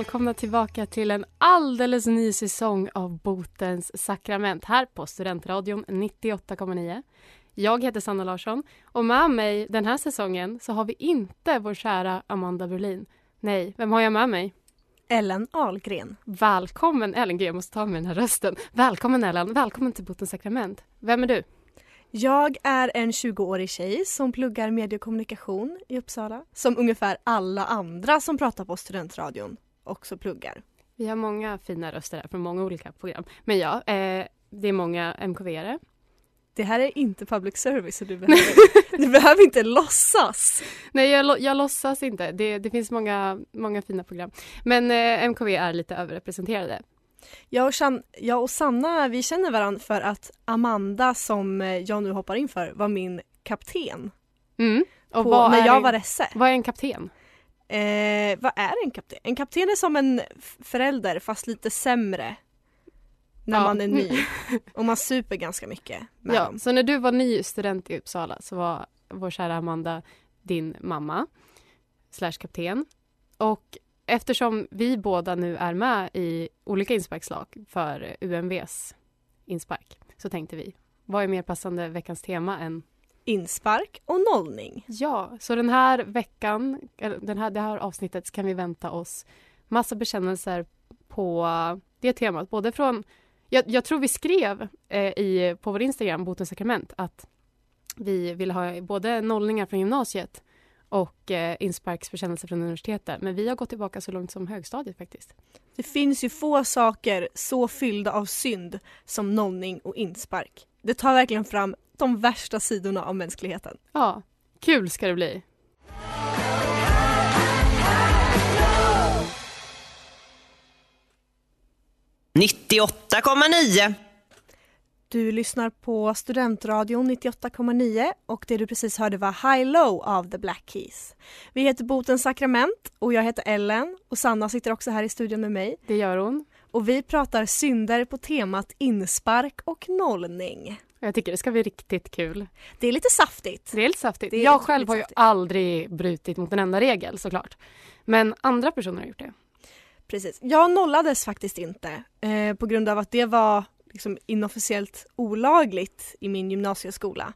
Välkomna tillbaka till en alldeles ny säsong av Botens sakrament här på Studentradion 98,9. Jag heter Sanna Larsson och med mig den här säsongen så har vi inte vår kära Amanda Berlin. Nej, vem har jag med mig? Ellen Ahlgren. Välkommen Ellen, Gud jag måste ta med den här rösten. Välkommen Ellen, välkommen till Botens sakrament. Vem är du? Jag är en 20-årig tjej som pluggar medie och kommunikation i Uppsala. Som ungefär alla andra som pratar på studentradion också pluggar. Vi har många fina röster här från många olika program. Men ja, eh, det är många MKV-are. Det här är inte public service så du behöver, du behöver inte låtsas. Nej, jag, jag låtsas inte. Det, det finns många, många fina program. Men eh, MKV är lite överrepresenterade. Jag och, San, jag och Sanna vi känner varandra för att Amanda som eh, jag nu hoppar in för var min kapten Mm. Och på, vad när är jag var esse. Vad är en kapten? Eh, vad är en kapten? En kapten är som en förälder fast lite sämre. När Ja. man är ny. Och man super ganska mycket med Ja, dem. så när du var ny student i Uppsala så var vår kära Amanda din mamma slash kapten. Och eftersom vi båda nu är med i olika insparkslag för UMVs inspark så tänkte vi, vad är mer passande veckans tema än Inspark och nollning. Ja, så den här veckan, den här, det här avsnittet kan vi vänta oss massa bekännelser på det temat. Både från, jag, jag tror vi skrev eh, i, på vår Instagram, Botens sakrament, att vi vill ha både nollningar från gymnasiet och eh, insparksbekännelser från universitetet. Men vi har gått tillbaka så långt som högstadiet faktiskt. Det finns ju få saker så fyllda av synd som nollning och inspark. Det tar verkligen fram de värsta sidorna av mänskligheten. Ja, kul ska det bli. Du lyssnar på Studentradion 98,9 och det du precis hörde var High Low av The Black Keys. Vi heter Botens sakrament och jag heter Ellen och Sanna sitter också här i studion med mig. Det gör hon. Och vi pratar synder på temat inspark och nollning. Jag tycker det ska bli riktigt kul. Det är lite saftigt. Det är lite saftigt. Är jag lite själv har ju saftigt. aldrig brutit mot en enda regel såklart. Men andra personer har gjort det. Precis. Jag nollades faktiskt inte eh, på grund av att det var liksom inofficiellt olagligt i min gymnasieskola.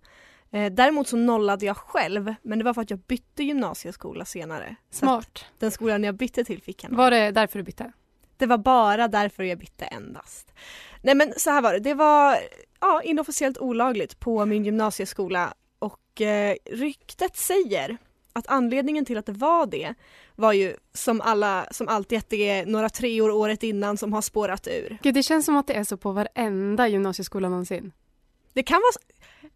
Eh, däremot så nollade jag själv men det var för att jag bytte gymnasieskola senare. Smart. den skolan jag bytte till fick jag noll. Var det därför du bytte? Det var bara därför jag bytte endast. Nej men så här var det, det var ja, inofficiellt olagligt på min gymnasieskola och eh, ryktet säger att anledningen till att det var det var ju som alla, som alltid att det är några treor året innan som har spårat ur. Gud, det känns som att det är så på varenda gymnasieskola någonsin. Det kan vara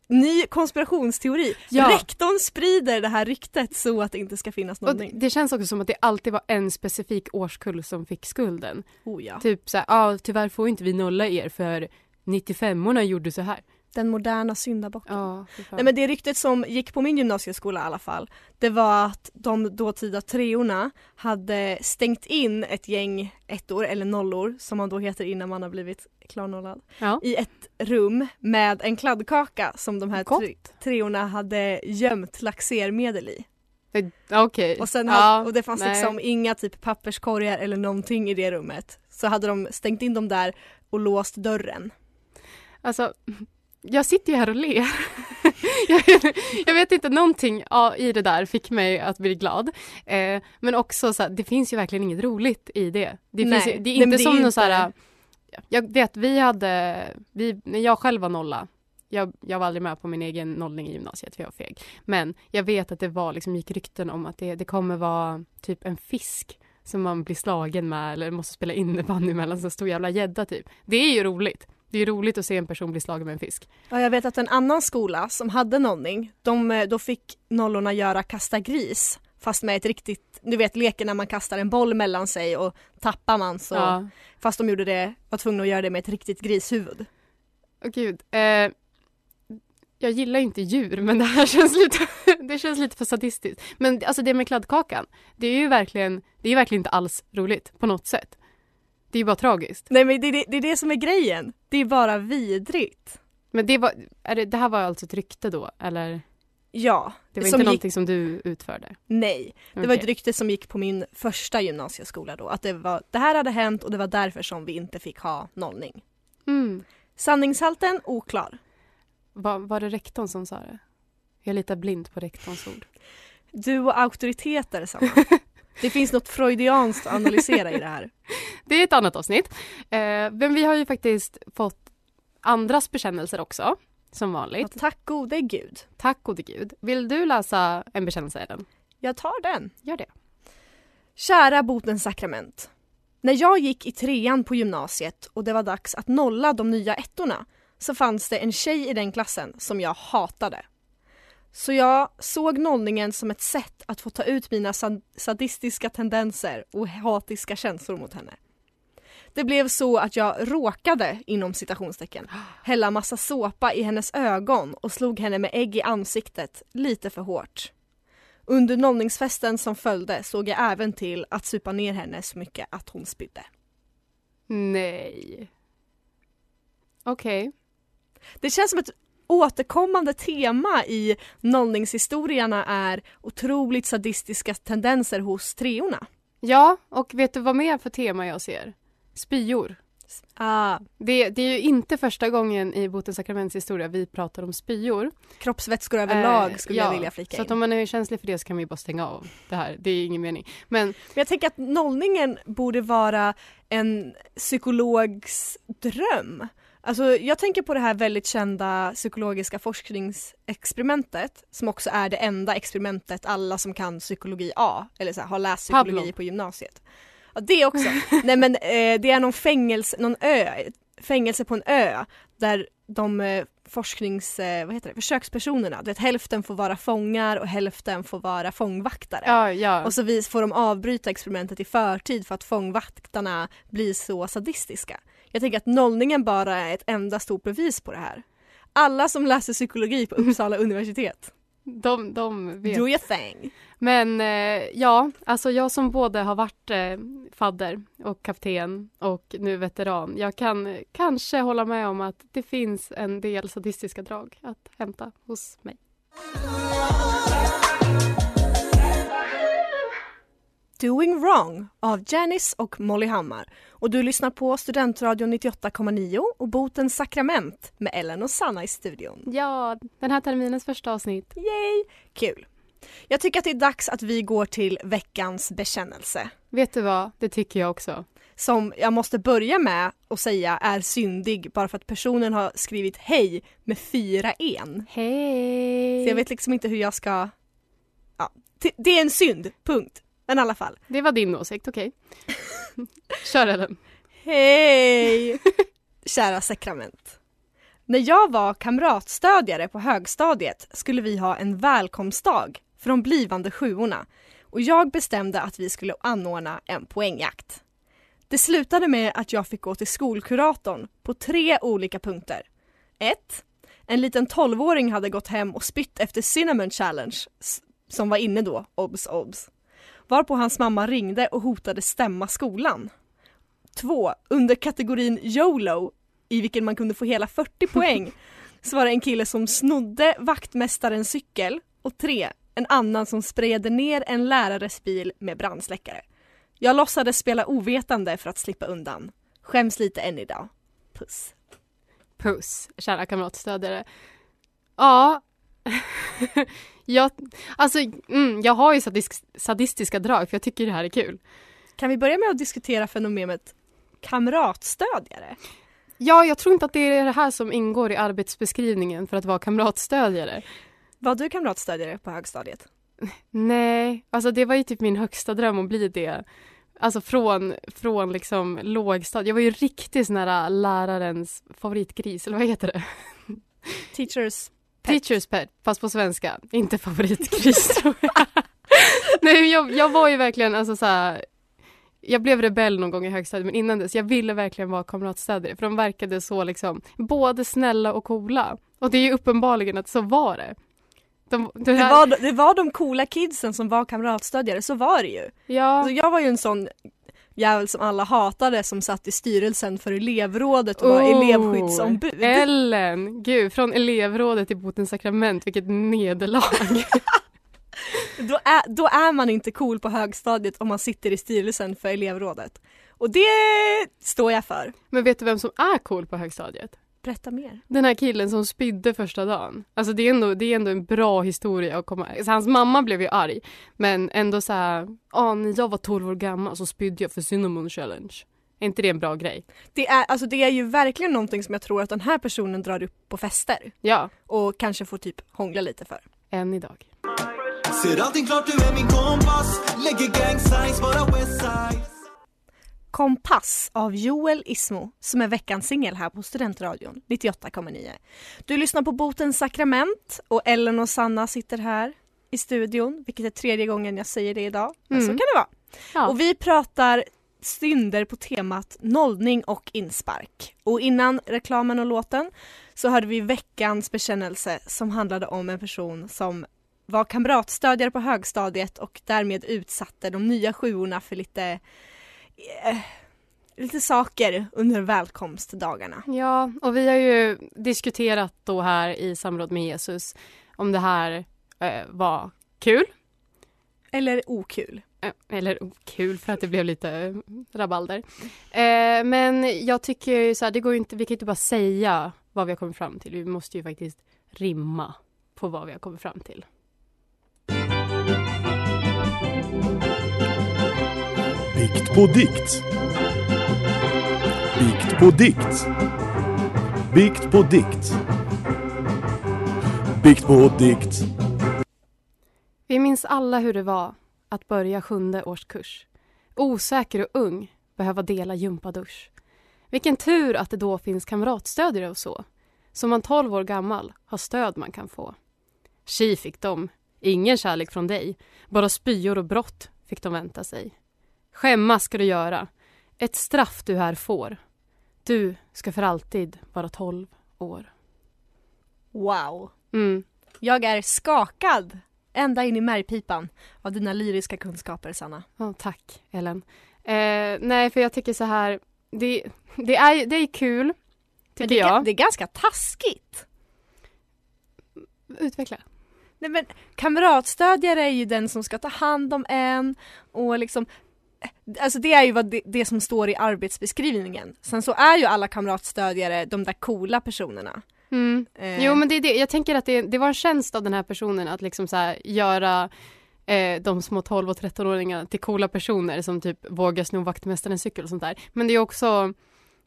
ny konspirationsteori. Ja. Rektorn sprider det här ryktet så att det inte ska finnas Och någonting. det känns också som att det alltid var en specifik årskull som fick skulden. Oh, ja. Typ så här, ah, tyvärr får inte vi nolla er för 95orna gjorde så här. Den moderna syndabocken. Ja. Nej men det ryktet som gick på min gymnasieskola i alla fall det var att de dåtida treorna hade stängt in ett gäng ettor eller nollor som man då heter innan man har blivit klarnollad ja. i ett rum med en kladdkaka som de här tre, treorna hade gömt laxermedel i. Okej. Och, sen ja, och det fanns nej. liksom inga typ papperskorgar eller någonting i det rummet. Så hade de stängt in dem där och låst dörren. Alltså, jag sitter ju här och ler. jag, vet inte, någonting i det där fick mig att bli glad. Eh, men också så här, det finns ju verkligen inget roligt i det. Det, Nej. finns det är inte det är som någon inte- så här... Jag vet, vi hade... Vi, när jag själv var nolla, jag, jag var aldrig med på min egen nollning i gymnasiet för jag var feg. Men jag vet att det var, liksom, gick rykten om att det, det kommer vara typ en fisk som man blir slagen med eller måste spela innebandy eller en stor jävla gädda typ. Det är ju roligt. Det är roligt att se en person bli slagen med en fisk. Ja, jag vet att en annan skola som hade nollning, de, eh, då fick nollorna göra kasta gris fast med ett riktigt, du vet leken när man kastar en boll mellan sig och tappar man så, Ja. fast de gjorde det, var tvungna att göra det med ett riktigt grishuvud. Åh gud. Eh, jag gillar inte djur men det här känns lite, det känns lite för sadistiskt. Men alltså det med kladdkakan, det är ju verkligen, det är verkligen inte alls roligt på något sätt. Det är bara tragiskt. Nej men det, är det, det är det som är grejen, det är bara vidrigt. Men det var, är det, det här var alltså ett rykte då eller? Ja, Det var inte gick- någonting som du utförde? nej. Det var ett rykte som gick på min första gymnasieskola då, att det, var, det här hade hänt och det var därför som vi inte fick ha nollning. Mm. Sanningshalten oklar. Var, var det rektorn som sa det? Jag är lite blind på rektorns ord. Du och auktoriteter Sanna. Det finns något freudianskt att analysera i det här. Det är ett annat avsnitt. Eh, men vi har ju faktiskt fått andras bekännelser också, som Ja, vanligt. tack gode gud. Tack gode gud. Vill du läsa en bekännelse, Ellen? Jag tar den. Gör det. Kära botens sakrament. När jag gick i trean på gymnasiet och det var dags att nolla de nya ettorna så fanns det en tjej i den klassen som jag hatade. Så jag såg nollningen som ett sätt att få ta ut mina sad- sadistiska tendenser och hatiska känslor mot henne. Det blev så att jag råkade, inom citationstecken, hälla massa såpa i hennes ögon och slog henne med ägg i ansiktet lite för hårt. Under nollningsfesten som följde såg jag även till att supa ner henne så mycket att hon spydde. Nej. Okej. Det känns som ett återkommande tema i nollningshistorierna är otroligt sadistiska tendenser hos treorna. Ja, och vet du vad mer för tema jag ser? Spyor. Ah, Det, det är ju inte första gången i Botens sakraments historia vi pratar om spyor. kroppsvätskor överlag Eh, skulle ja, jag vilja flika Så in. att om man är känslig för det så kan man ju bara stänga av det här. Det är ingen mening. Men Men jag tänker att nollningen borde vara en psykologs dröm. Alltså jag tänker på det här väldigt kända psykologiska forskningsexperimentet som också är det enda experimentet alla som kan psykologi A, eller så här, har läst psykologi Pablo. på gymnasiet. Ja det också. Nej men eh, det är någon fängelse, någon ö, fängelse på en ö där de eh, forsknings, eh, vad heter det, försökspersonerna, du vet hälften får vara fångar och hälften får vara fångvaktare. ja, ja. Och så vis- får de avbryta experimentet i förtid för att fångvaktarna blir så sadistiska. Jag tänker att nollningen bara är ett enda stort bevis på det här. Alla som läser psykologi på Uppsala universitet, de, de vet. do your thing. Men eh, ja, alltså jag som både har varit eh, fadder och kapten och nu veteran. Jag kan kanske hålla med om att det finns en del sadistiska drag att hämta hos mig. Doing wrong av Janice och Molly Hammar. Och du lyssnar på Studentradion 98,9 och Botens sakrament med Ellen och Sanna i studion. Ja, den här terminens första avsnitt. Yay! Kul! Jag tycker att det är dags att vi går till veckans bekännelse. Vet du vad? Det tycker jag också. som jag måste börja med att säga är syndig bara för att personen har skrivit hej med fyra en. Hej! Så jag vet liksom inte hur jag ska... Ja, det är en synd, punkt. Men i alla fall. Det var din åsikt, okej. Kör Ellen. Hej! Kära sakrament. När jag var kamratstödjare på högstadiet skulle vi ha en välkomstdag för de blivande sjuorna och jag bestämde att vi skulle anordna en poängjakt. Det slutade med att jag fick gå till skolkuratorn på tre olika punkter. 1. En liten 12-åring hade gått hem och spytt efter Cinnamon Challenge som var inne då, obs obs. Varpå hans mamma ringde och hotade stämma skolan. 2. Under kategorin YOLO, i vilken man kunde få hela 40 poäng, så var det en kille som snodde vaktmästarens cykel och 3. En annan som sprayade ner en lärares bil med brandsläckare. Jag låtsades spela ovetande för att slippa undan. Skäms lite än idag. Puss. Puss, kära kamratstödjare. Ja, jag, alltså, mm, jag har ju sadis- sadistiska drag för jag tycker det här är kul. Kan vi börja med att diskutera fenomenet kamratstödjare? Ja, jag tror inte att det är det här som ingår i arbetsbeskrivningen för att vara kamratstödjare. Var du kamratstödjare på högstadiet? Nej, alltså det var ju typ min högsta dröm att bli det. Alltså från, från liksom lågstadiet. Jag var ju riktigt sån här lärarens favoritgris, eller vad heter det? Teachers pet. Teachers pet, fast på svenska. Inte favoritgris tror jag. Nej, jag, jag var ju verkligen alltså så här, Jag blev rebell någon gång i högstadiet men innan dess, jag ville verkligen vara kamratstödjare för de verkade så liksom både snälla och coola. Och det är ju uppenbarligen att så var det. De, det Det här, var, det var de coola kidsen som var kamratstödjare, så var det ju. ja, Alltså jag var ju en sån jävel som alla hatade som satt i styrelsen för elevrådet och var Oh, elevskyddsombud. Ellen, gud, från elevrådet till Botens sakrament, vilket nederlag. Då är, då är man inte cool på högstadiet om man sitter i styrelsen för elevrådet. Och det står jag för. Men vet du vem som är cool på högstadiet? Berätta mer. Den här killen som spydde första dagen. Alltså det är ändå, det är ändå en bra historia att komma... Alltså hans mamma blev ju arg. Men ändå så här, ja när jag var 12 år gammal så spydde jag för cinnamon challenge. Är inte det en bra grej? Det är, alltså det är ju verkligen någonting som jag tror att den här personen drar upp på fester Ja, och kanske får typ hångla lite för. än idag. Ser allting klart, du är min kompass Lägger gang signs, bara westside Kompass av Joel Ismo som är veckans singel här på Studentradion 98,9. Du lyssnar på Botens sakrament och Ellen och Sanna sitter här i studion, vilket är tredje gången jag säger det idag. Men så Mm. kan det vara. Ja. Och vi pratar synder på temat nollning och inspark. Och innan reklamen och låten så hörde vi veckans bekännelse som handlade om en person som var kamratstödjare på högstadiet och därmed utsatte de nya sjuorna för lite eh, lite saker under välkomstdagarna. Ja, och vi har ju diskuterat då här i samråd med Jesus om det här eh, var kul. Eller okul. Eh, Eller kul för att det blev lite eh, rabalder. Eh, men jag tycker ju så här, det går ju inte, vi kan inte bara säga vad vi har kommit fram till. Vi måste ju faktiskt rimma på vad vi har kommit fram till. Bikt på dikt. Bikt på dikt. Bikt på dikt. Bikt på dikt. Vi minns alla hur det var att börja sjunde årskurs. Osäker och ung, behöva dela gympadusch. Vilken tur att det då finns kamratstödjare och så. Som man 12 år gammal har stöd man kan få. Tji fick de, ingen kärlek från dig. Bara spyor och brott fick de vänta sig. Skämmas ska du göra. Ett straff du här får. Du ska för alltid vara 12 år. Wow. Mm. Jag är skakad ända in i märgpipan av dina lyriska kunskaper Sanna. Ja, tack, Ellen. Eh, nej, för jag tycker så här... Det, det, är, det är kul, tycker det, är, jag. det är ganska taskigt. Utveckla. Nej men kamratstödjare är ju den som ska ta hand om en och liksom Alltså det är ju vad det, det som står i arbetsbeskrivningen. Sen så är ju alla kamratstödjare de där coola personerna. Mm. Eh, Jo, men det är det. Jag tänker att det, det var en tjänst av den här personen att liksom så göra eh, de små 12 och 13-åringarna till coola personer som typ vågar sno vaktmästarens cykel och sånt där. Men det är också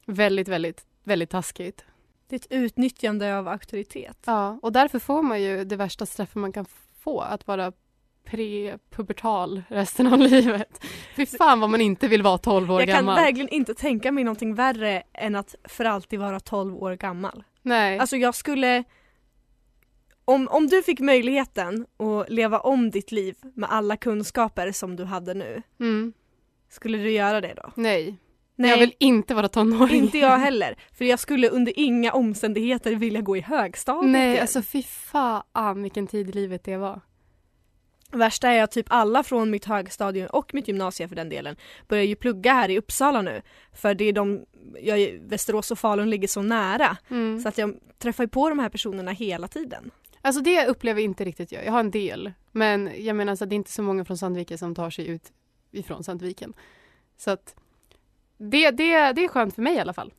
väldigt, väldigt, väldigt taskigt. Det är ett utnyttjande av auktoritet. Ja, och därför får man ju det värsta straffet man kan få, att vara prepubertal resten av livet. Fy fan vad man inte vill vara 12 år Jag kan gammal. verkligen inte tänka mig någonting värre än att för alltid vara 12 år gammal. Nej. Alltså jag skulle om, om du fick möjligheten att leva om ditt liv med alla kunskaper som du hade nu, mm. skulle du göra det då? Nej. Nej, Jag vill inte vara tonåring. inte jag heller. För jag skulle under inga omständigheter vilja gå i högstadiet Nej, igen. alltså fy fan vilken tid i livet det var. Värsta är att typ alla från mitt högstadium och mitt gymnasium för den delen börjar ju plugga här i Uppsala nu. För det är de, jag, Västerås och Falun ligger så nära. Mm. Så att jag träffar ju på de här personerna hela tiden. Alltså det upplever inte riktigt jag. Jag har en del. Men jag menar så att det är inte så många från Sandviken som tar sig ut ifrån Sandviken. Så att det, det, det är skönt för mig i alla fall.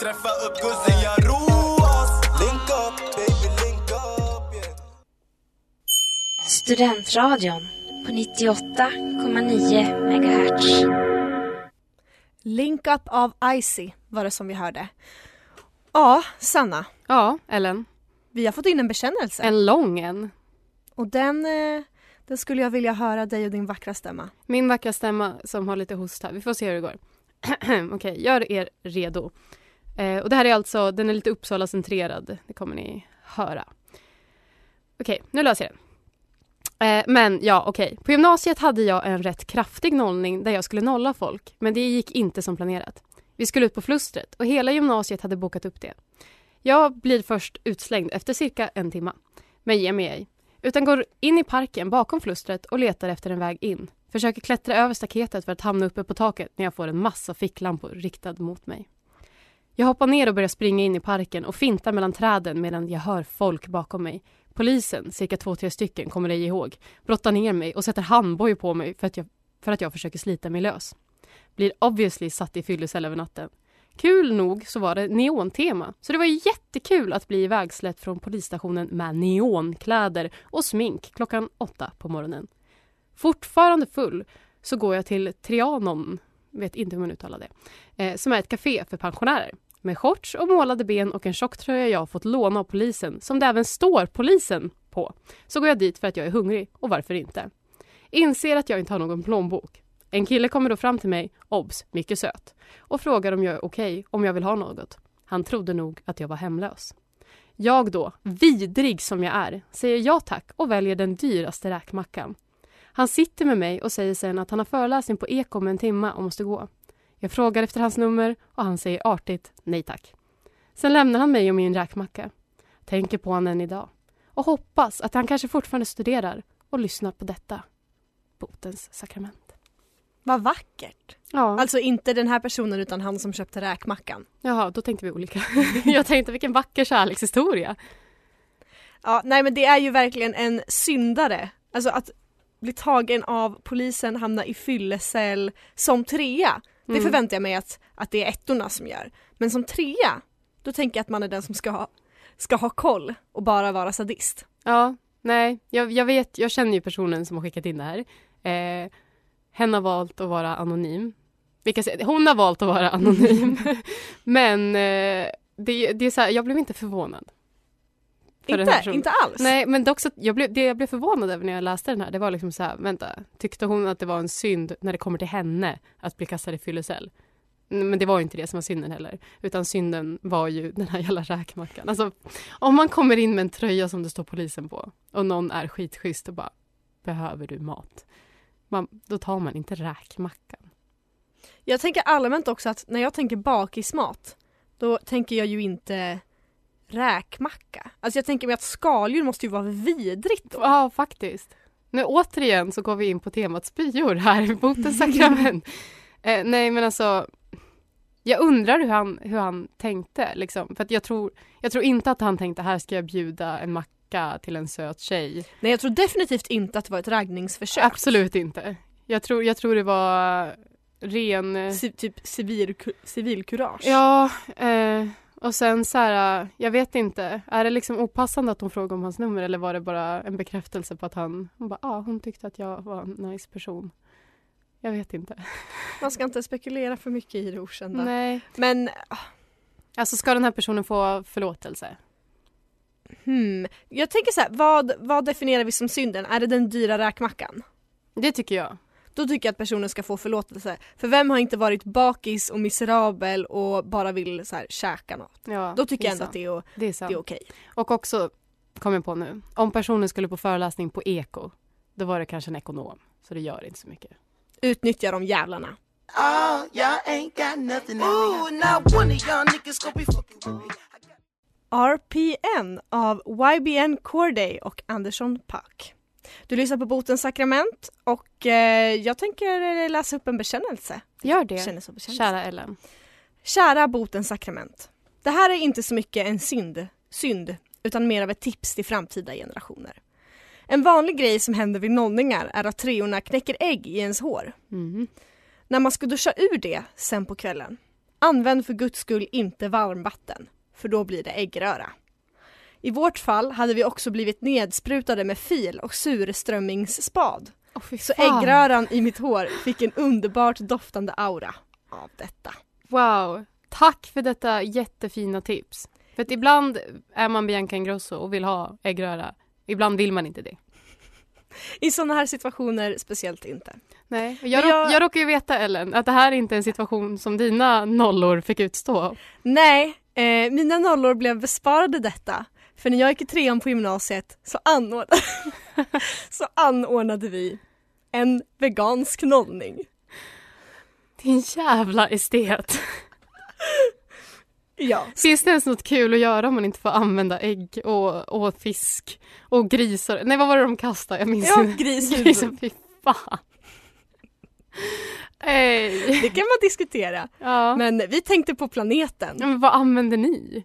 Träffa upp guzzen, jag roas Link up, baby link. Studentradion på 98,9 MHz. Link Up av Icy var det som vi hörde. Ja, Sanna. Ja, Ellen. Vi har fått in en bekännelse. En lång en. Och den, eh, den skulle jag vilja höra dig och din vackra stämma. Min vackra stämma som har lite host här. Vi får se hur det går. Okej, gör er redo. Eh, och det här är alltså, den är lite Uppsala-centrerad. Det kommer ni höra. Okej, nu löser jag den. Eh, men ja, okej. På gymnasiet hade jag en rätt kraftig nollning där jag skulle nolla folk. Men det gick inte som planerat. Vi skulle ut på flustret och hela gymnasiet hade bokat upp det. Jag blir först utslängd efter cirka en timme. Men ger mig ej. Utan går in i parken bakom flustret och letar efter en väg in. Försöker klättra över staketet för att hamna uppe på taket när jag får en massa ficklampor riktad mot mig. Jag hoppar ner och börjar springa in i parken och fintar mellan träden medan jag hör folk bakom mig. Polisen, cirka två, tre stycken, kommer ej ihåg, brottar ner mig och sätter handboj på mig för att, jag, för att jag försöker slita mig lös. Blir obviously satt i fyllecell över natten. Kul nog så var det neontema, så det var jättekul att bli ivägsläppt från polisstationen med neonkläder och smink klockan åtta på morgonen. Fortfarande full så går jag till Trianon, vet inte hur man uttalar det, eh, som är ett café för pensionärer. Med shorts och målade ben och en tjocktröja jag fått låna av polisen, som det även står polisen på. Så går jag dit för att jag är hungrig, och varför inte? Inser att jag inte har någon plånbok. En kille kommer då fram till mig, obs, mycket söt, och frågar om jag är okej, om jag vill ha något. Han trodde nog att jag var hemlös. Jag då, vidrig som jag är, säger ja tack och väljer den dyraste räkmackan. Han sitter med mig och säger sen att han har föreläsning på Eko om en timme och måste gå. Jag frågar efter hans nummer och han säger artigt nej tack. Sen lämnar han mig och min räkmacka. Tänker på honom än idag. Och hoppas att han kanske fortfarande studerar och lyssnar på detta. Botens sakrament. Vad vackert. Ja, Alltså inte den här personen utan han som köpte räkmackan. jaha, då tänkte vi olika. jag tänkte vilken vacker kärlekshistoria. Ja, nej men det är ju verkligen en syndare. Alltså att bli tagen av polisen, hamna i fyllecell som trea. Det Mm. förväntar jag mig att, att det är ettorna som gör. Men som trea, då tänker jag att man är den som ska ha, ska ha koll och bara vara sadist. Ja, nej, jag, jag vet, jag känner ju personen som har skickat in det här. Eh, hen har valt att vara anonym. Vilka hon har valt att vara anonym. Men eh, det, det är så här, jag blev inte förvånad. Inte, inte alls. Nej, men dock så, jag blev, det jag blev förvånad över när jag läste den här, det var liksom så här, vänta, tyckte hon att det var en synd när det kommer till henne att bli kastad i fyllecell? Mm, Men det var ju inte det som var synden heller, utan synden var ju den här jävla räkmackan. Alltså, om man kommer in med en tröja som det står polisen på och någon är skitschysst och bara, behöver du mat? Man, då tar man inte räkmackan. Jag tänker allmänt också att när jag tänker bakismat, då tänker jag ju inte räkmacka. Alltså jag tänker mig att skaldjur måste ju vara vidrigt då. Ja, faktiskt. Nu återigen så går vi in på temat spyor här i Botens sakrament. eh, nej, men alltså. Jag undrar hur han, hur han tänkte. Liksom. För att jag, tror, jag tror inte att han tänkte här ska jag bjuda en macka till en söt tjej. Nej jag tror definitivt inte att det var ett raggningsförsök. Absolut inte. Jag tror, jag tror det var ren... Ci- typ civil, civilkurage. Ja, eh, och sen så här, jag vet inte. Är det liksom opassande att hon frågade om hans nummer eller var det bara en bekräftelse på att han, hon bara, ah, hon tyckte att jag var en nice person. Jag vet inte. Man ska inte spekulera för mycket i det okända. Nej. Men Alltså ska den här personen få förlåtelse? hmm, jag tänker så här, vad, vad definierar vi som synden? Är det den dyra räkmackan? Det tycker jag. Då tycker jag att personen ska få förlåtelse. För vem har inte varit bakis och miserabel och bara vill så här, käka något? Ja, Då tycker jag ändå sant. att det är, det är det är okej. Och också, kom jag på nu, om personen skulle på föreläsning på Eko, då var det kanske en ekonom. Så det gör inte så mycket. Utnyttja de jävlarna. Oh. RPN av YBN Corday och Anderson Paak. Du lyssnar på Botens sakrament och eh, jag tänker läsa upp en bekännelse. Gör det, Bekännelse bekännelse. kära Ellen. Kära Botens sakrament. Det här är inte så mycket en synd, synd utan mer av ett tips till framtida generationer. En vanlig grej som händer vid nollningar är att treorna knäcker ägg i ens hår. Mm. När man ska duscha ur det sen på kvällen, använd för guds skull inte varmvatten, för då blir det äggröra. I vårt fall hade vi också blivit nedsprutade med fil och surströmmingsspad. Oh, Så äggröran i mitt hår fick en underbart doftande aura av detta. Wow, tack för detta jättefina tips. För att ibland är man Bianca Ingrosso och vill ha äggröra. Ibland vill man inte det. I sådana här situationer speciellt inte. Nej, jag, råk, jag- jag råkar ju veta Ellen att det här är inte en situation som dina nollor fick utstå. Nej, eh, mina nollor blev besparade detta. För när jag gick i trean på gymnasiet så anordnade, så anordnade vi en vegansk nollning. Din jävla estet. Ja, Finns det ens något kul att göra om man inte får använda ägg och, och fisk och grisar? Nej, vad var det de kastade? Jag minns ja inte. grishuvud. Fy fan. Nej. Det kan man diskutera. Ja. Men, Men vi tänkte på planeten. men vad använder ni?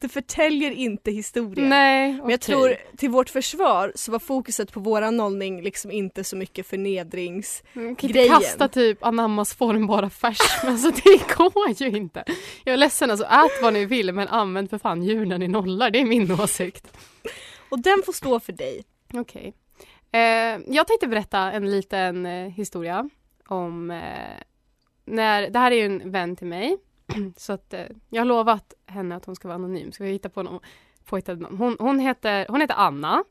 Det förtäljer inte historien. Nej, Men jag tror till vårt försvar så var fokuset på våran nollning liksom inte så mycket förnedrings... Man kan inte kasta typ anammas formbara färs, men alltså det går ju inte. Jag är ledsen, alltså ät vad ni vill men använd för fan djuren i nollar, det är min åsikt. Och den får stå för dig. Okej. Eh, jag tänkte berätta en liten eh, historia om eh, när, det här är ju en vän till mig så att eh, jag har lovat henne att hon ska vara anonym så vi hittar på någon påhittad namn. Hon, hon, heter, hon heter Anna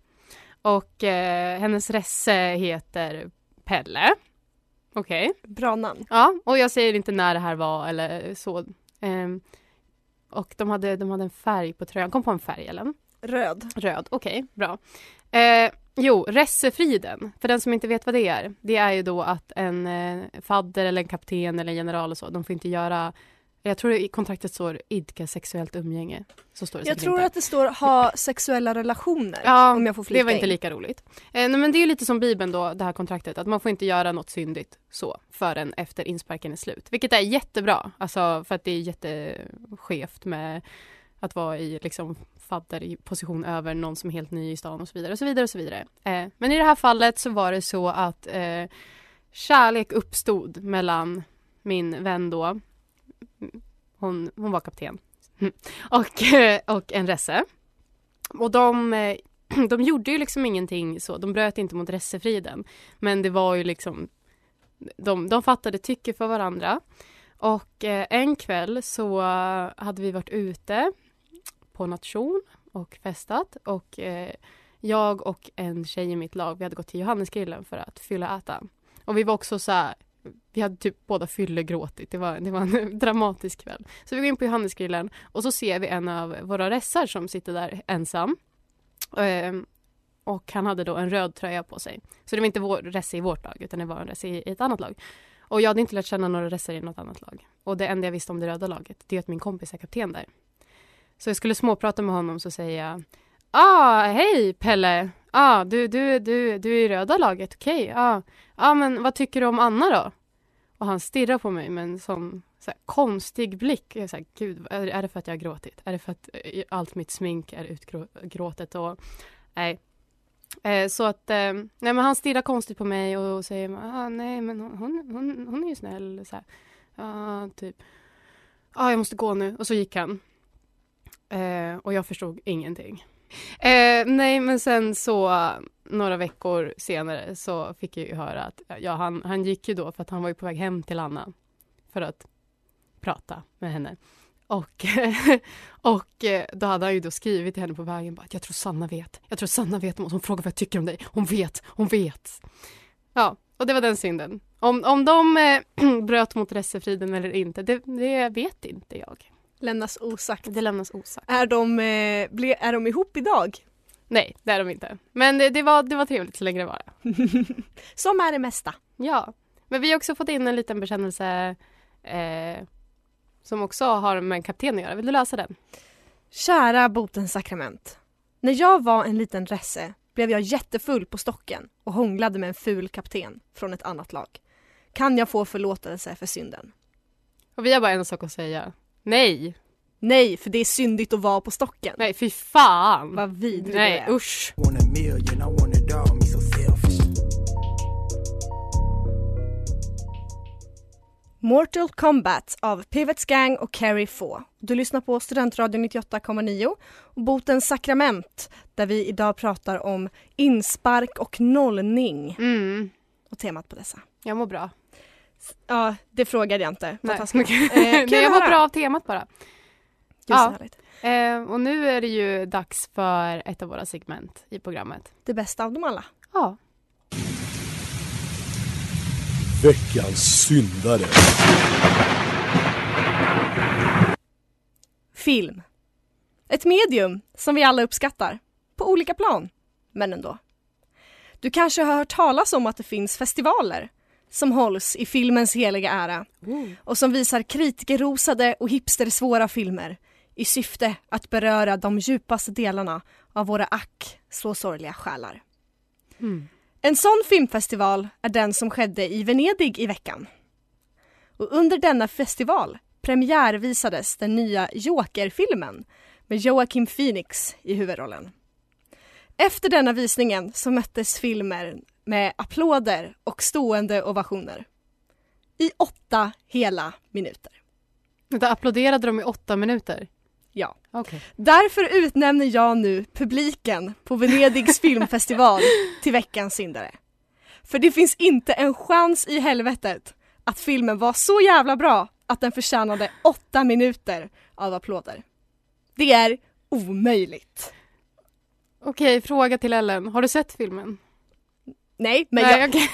och eh, hennes resse heter Pelle. Okej. Bra namn. Ja, och jag säger inte när det här var eller så. Ehm, och de hade, de hade en färg på tröjan. Kom på en färg, Ellen? Röd. Röd, okej, bra. Eh, jo, ressefriden, för den som inte vet vad det är. Det är ju då att en eh, fadder eller en kapten eller en general och så, de får inte göra jag tror i kontraktet står idka sexuellt umgänge. Så står det Jag tror inte. att det står ha sexuella relationer. Ja, om jag får det var inte in. lika roligt. Eh, men det är lite som Bibeln då, det här kontraktet, att man får inte göra något syndigt så förrän efter insparken är slut. Vilket är jättebra, alltså för att det är jätteskevt med att vara i liksom fadder i position över någon som är helt ny i stan och så vidare och så vidare och så vidare. Eh, men i det här fallet så var det så att eh, kärlek uppstod mellan min vän då, hon, hon var kapten, och, och en resse. Och de, eh, de gjorde ju liksom ingenting så, de bröt inte mot ressefriden. Men det var ju liksom, de, de fattade tycke för varandra. Och eh, en kväll så hade vi varit ute på nation och festat och eh, jag och en tjej i mitt lag, vi hade gått till Johannesgrillen för att fylla äta. Och vi var också så här, vi hade typ båda fyllegråtit, det var, det var en dramatisk kväll. Så vi går in på Johannesgrillen och så ser vi en av våra ressar som sitter där ensam. Ehm, och han hade då en röd tröja på sig. Så det var inte vår resse i vårt lag utan det var en resse i, i ett annat lag. Och jag hade inte lärt känna några resser i något annat lag. Och det enda jag visste om det röda laget det är att min kompis är kapten där. Så jag skulle småprata med honom så säger jag Ah, hej Pelle! Ah, du, du, du, du är i röda laget, okej. Okay. Ah. ah, men vad tycker du om Anna då? Och han stirrar på mig med en sån så här, konstig blick. Jag är så här, Gud, är, det för att jag har gråtit? Är det för att eh, allt mitt smink är utgråtet? Och, nej. Eh, så att, eh, nej men han stirrar konstigt på mig och säger ah, nej men hon, hon, hon är ju snäll. Så här. Ah, typ. Ah, jag måste gå nu. Och så gick han. Eh, och jag förstod ingenting. Eh, nej, men sen så några veckor senare så fick jag ju höra att ja, han, han gick ju då för att han var ju på väg hem till Anna för att prata med henne. Och, och eh, då hade han ju då skrivit till henne på vägen bara att jag tror Sanna vet. Jag tror Sanna vet om. Hon frågar vad jag tycker om dig. Hon vet, hon vet. Ja, och det var den synden. Om, om de eh, bröt mot ressefriden eller inte, det, det vet inte jag. Lämnas osagt. Det lämnas osagt. Är de, eh, ble, är de ihop idag? Nej, det är de inte. Men det, det, var, det var trevligt så länge det var. Som är det mesta. Ja, men vi har också fått in en liten bekännelse eh, som också har med en kapten att göra. Vill du läsa den? Kära botens sakrament. När jag var en liten resse blev jag jättefull på stocken och hånglade med en ful kapten från ett annat lag. Kan jag få förlåtelse för synden? Och vi har bara en sak att säga. Nej! Nej, för det är syndigt att vara på stocken. Nej, fy fan! Vad vidrig Nej, är. usch! Mortal Kombat av Pivots Gang och Carrie Få. Du lyssnar på Studentradion 98,9 och Botens sakrament där vi idag pratar om inspark och nollning Mm, och temat på dessa. jag mår bra. Ja, det frågade jag inte. Nej. Nej Eh, kul jag mår bra av temat bara. Gud, så Ja. härligt. Eh, och nu är det ju dags för ett av våra segment i programmet. Det bästa av dem alla. Ja. Veckans syndare. Film. Ett medium som vi alla uppskattar. På olika plan. Men ändå. Du kanske har hört talas om att det finns festivaler som hålls i filmens heliga ära och som visar kritikerrosade och hipstersvåra filmer i syfte att beröra de djupaste delarna av våra ack så sorgliga själar. Mm. En sån filmfestival är den som skedde i Venedig i veckan. Och under denna festival premiärvisades den nya Joker-filmen med Joaquin Phoenix i huvudrollen. Efter denna visningen så möttes filmer med applåder och stående ovationer. I åtta hela minuter. Vänta, applåderade de i åtta minuter? Ja. Okej. Därför utnämner jag nu publiken på Venedigs filmfestival till veckans syndare. För det finns inte en chans i helvetet att filmen var så jävla bra att den förtjänade åtta minuter av applåder. Det är omöjligt. Okej, fråga till Ellen. Har du sett filmen? Nej, men, Nej, jag, okej.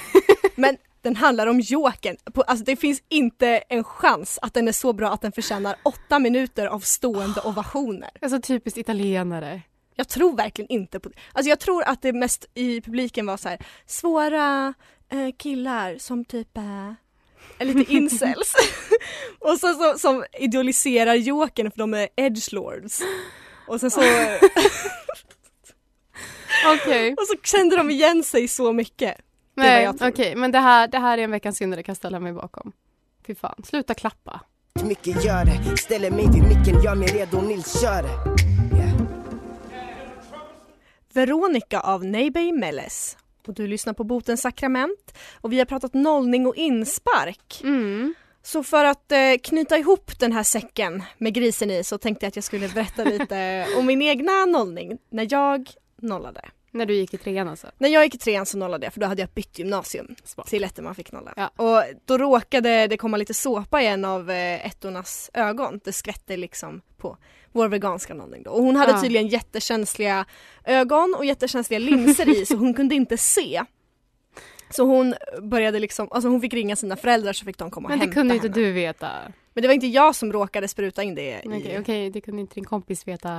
men den handlar om Jokern. Alltså det finns inte en chans att den är så bra att den förtjänar åtta minuter av stående ovationer. Alltså typiskt italienare. Jag tror verkligen inte på det. Alltså jag tror att det mest i publiken var så här svåra eh, killar som typ eh, är lite incels. och så, så som idoliserar Jokern för de är edgelords. Och sen så, Okej. och så kände de igen sig så mycket. Nej, okej. Men det här, det här är en veckans syndare kan jag ställa mig bakom. Fy fan. Sluta klappa. Mycket gör det, ställer mig vid micken, gör mig redo, Nils kör det. Veronica av Neibey Melles. Och du lyssnar på Botens sakrament. Och vi har pratat nollning och inspark. Mm. Så för att eh, knyta ihop den här säcken med grisen i så tänkte jag att jag skulle berätta lite om min egna nollning när jag nollade. När du gick i trean alltså. När jag gick i trean så nollade jag för då hade jag bytt gymnasium Smart. till ettan man fick nolla. Ja. Och då råkade det komma lite såpa i en av eh, ettornas ögon. Det skvätte liksom på vår veganska nollning då. Och hon hade Ja. tydligen jättekänsliga ögon och jättekänsliga linser i så hon kunde inte se. Så hon började liksom, alltså hon fick ringa sina föräldrar så fick de komma och Men det hämta kunde ju henne. inte du veta. Men det var inte jag som råkade spruta in det. Okej, okej, det kunde inte din kompis veta.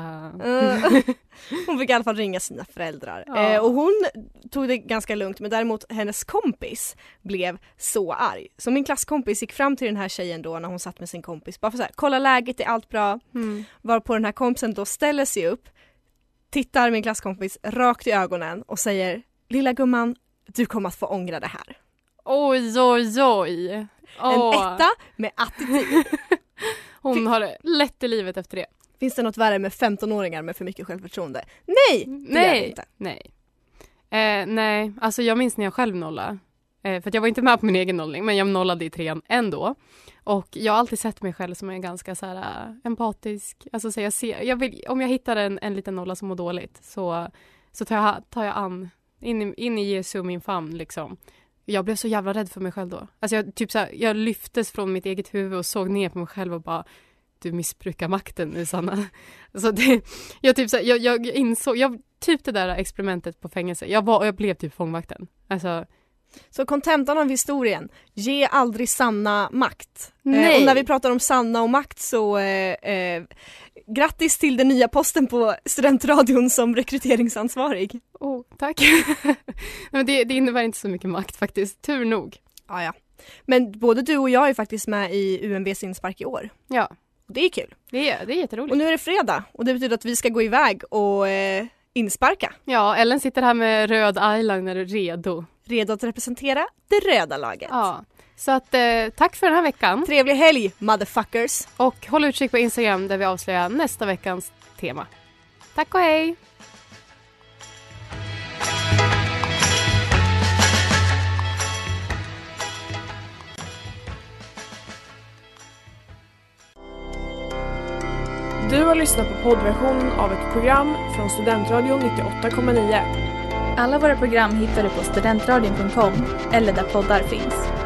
Eh, hon fick i alla fall ringa sina föräldrar. Ja. Eh, och hon tog det ganska lugnt men däremot hennes kompis blev så arg. Så min klasskompis gick fram till den här tjejen då när hon satt med sin kompis bara för så här, kolla läget, är allt bra? Mm. Varpå den här kompisen då ställer sig upp, tittar min klasskompis rakt i ögonen och säger Lilla gumman, du kommer att få ångra det här. Oj, oj, oj. En Åh, etta med attityd. Hon har det lätt i livet efter det. Finns det något värre med 15-åringar med för mycket självförtroende? Nej! Det gör det Nej, inte. nej. Eh, nej, alltså jag minns när jag själv nollade. Eh, för att jag var inte med på min egen nollning, men jag nollade i trean ändå. Och jag har alltid sett mig själv som en ganska så här, äh, empatisk, alltså så jag ser, jag vill, om jag hittar en, en liten nolla som mår dåligt så, så tar, jag, tar jag an, in, i- in i Jesu min famn liksom. Jag blev så jävla rädd för mig själv då. Alltså jag, typ så här, jag lyftes från mitt eget huvud och såg ner på mig själv och bara du missbrukar makten nu Sanna. Så det, jag, typ så här, jag, jag insåg, jag, typ det där experimentet på fängelse, jag, var, jag blev typ fångvakten. Alltså, Så kontentan av historien, ge aldrig Sanna makt. Eh, och när vi pratar om Sanna och makt så eh, eh, grattis till den nya posten på studentradion som rekryteringsansvarig. oh, tack. Men det, det innebär inte så mycket makt faktiskt, tur nog. Ja, ja. Men både du och jag är faktiskt med i UMBs inspark i år. Ja, det är kul. det är, det är jätteroligt. Och nu är det fredag och det betyder att vi ska gå iväg och eh, insparka. Ja, Ellen sitter här med röd eyeliner redo. Redo att representera det röda laget. Ja. Så att eh, tack för den här veckan Trevlig helg motherfuckers! och håll utkik på Instagram där vi avslöjar nästa veckans tema. Tack och hej! Du har lyssnat på poddversionen av ett program från Studentradion 98,9. Alla våra program hittar du på studentradion.com eller där poddar finns.